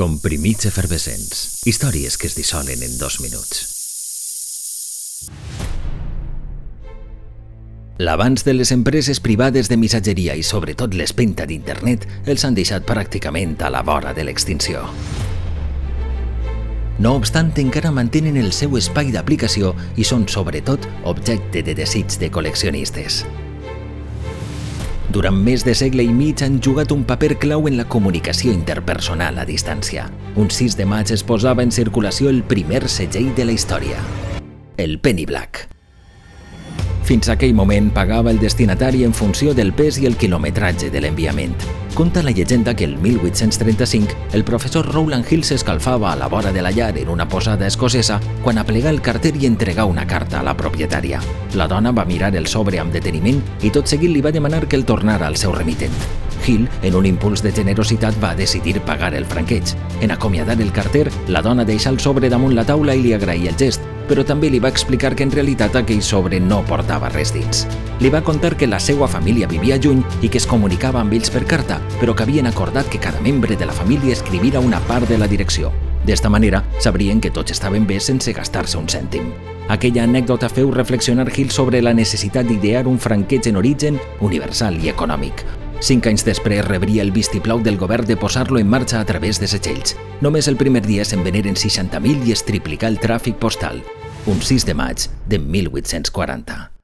Comprimits efervescents. Històries que es dissolen en dos minuts. L'avanç de les empreses privades de missatgeria i sobretot l'espenta d'internet els han deixat pràcticament a la vora de l'extinció. No obstant, encara mantenen el seu espai d'aplicació i són, sobretot, objecte de desig de col·leccionistes. Durant més de segle i mig han jugat un paper clau en la comunicació interpersonal a distància. Un 6 de maig es posava en circulació el primer segell de la història, el Penny Black. Fins a aquell moment pagava el destinatari en funció del pes i el quilometratge de l'enviament. Conta la llegenda que el 1835 el professor Rowland Hill s'escalfava a la vora de la llar en una posada escocesa quan aplegà el carter i entregà una carta a la propietària. La dona va mirar el sobre amb deteniment i tot seguit li va demanar que el tornara al seu remitent. Hill, en un impuls de generositat, va decidir pagar el franqueig. En acomiadar el carter, la dona deixà el sobre damunt la taula i li agraïa el gest, però també li va explicar que en realitat aquell sobre no portava res dins. Li va contar que la seva família vivia lluny i que es comunicava amb ells per carta, però que havien acordat que cada membre de la família escrivira una part de la direcció. D'esta manera, sabrien que tots estaven bé sense gastar-se un cèntim. Aquella anècdota feu reflexionar Hill sobre la necessitat d'idear un franqueig en origen universal i econòmic, Cinc anys després rebria el vistiplau del govern de posar-lo en marxa a través de setgells. Només el primer dia se'n veneren 60.000 i es triplicà el tràfic postal. Un 6 de maig de 1840.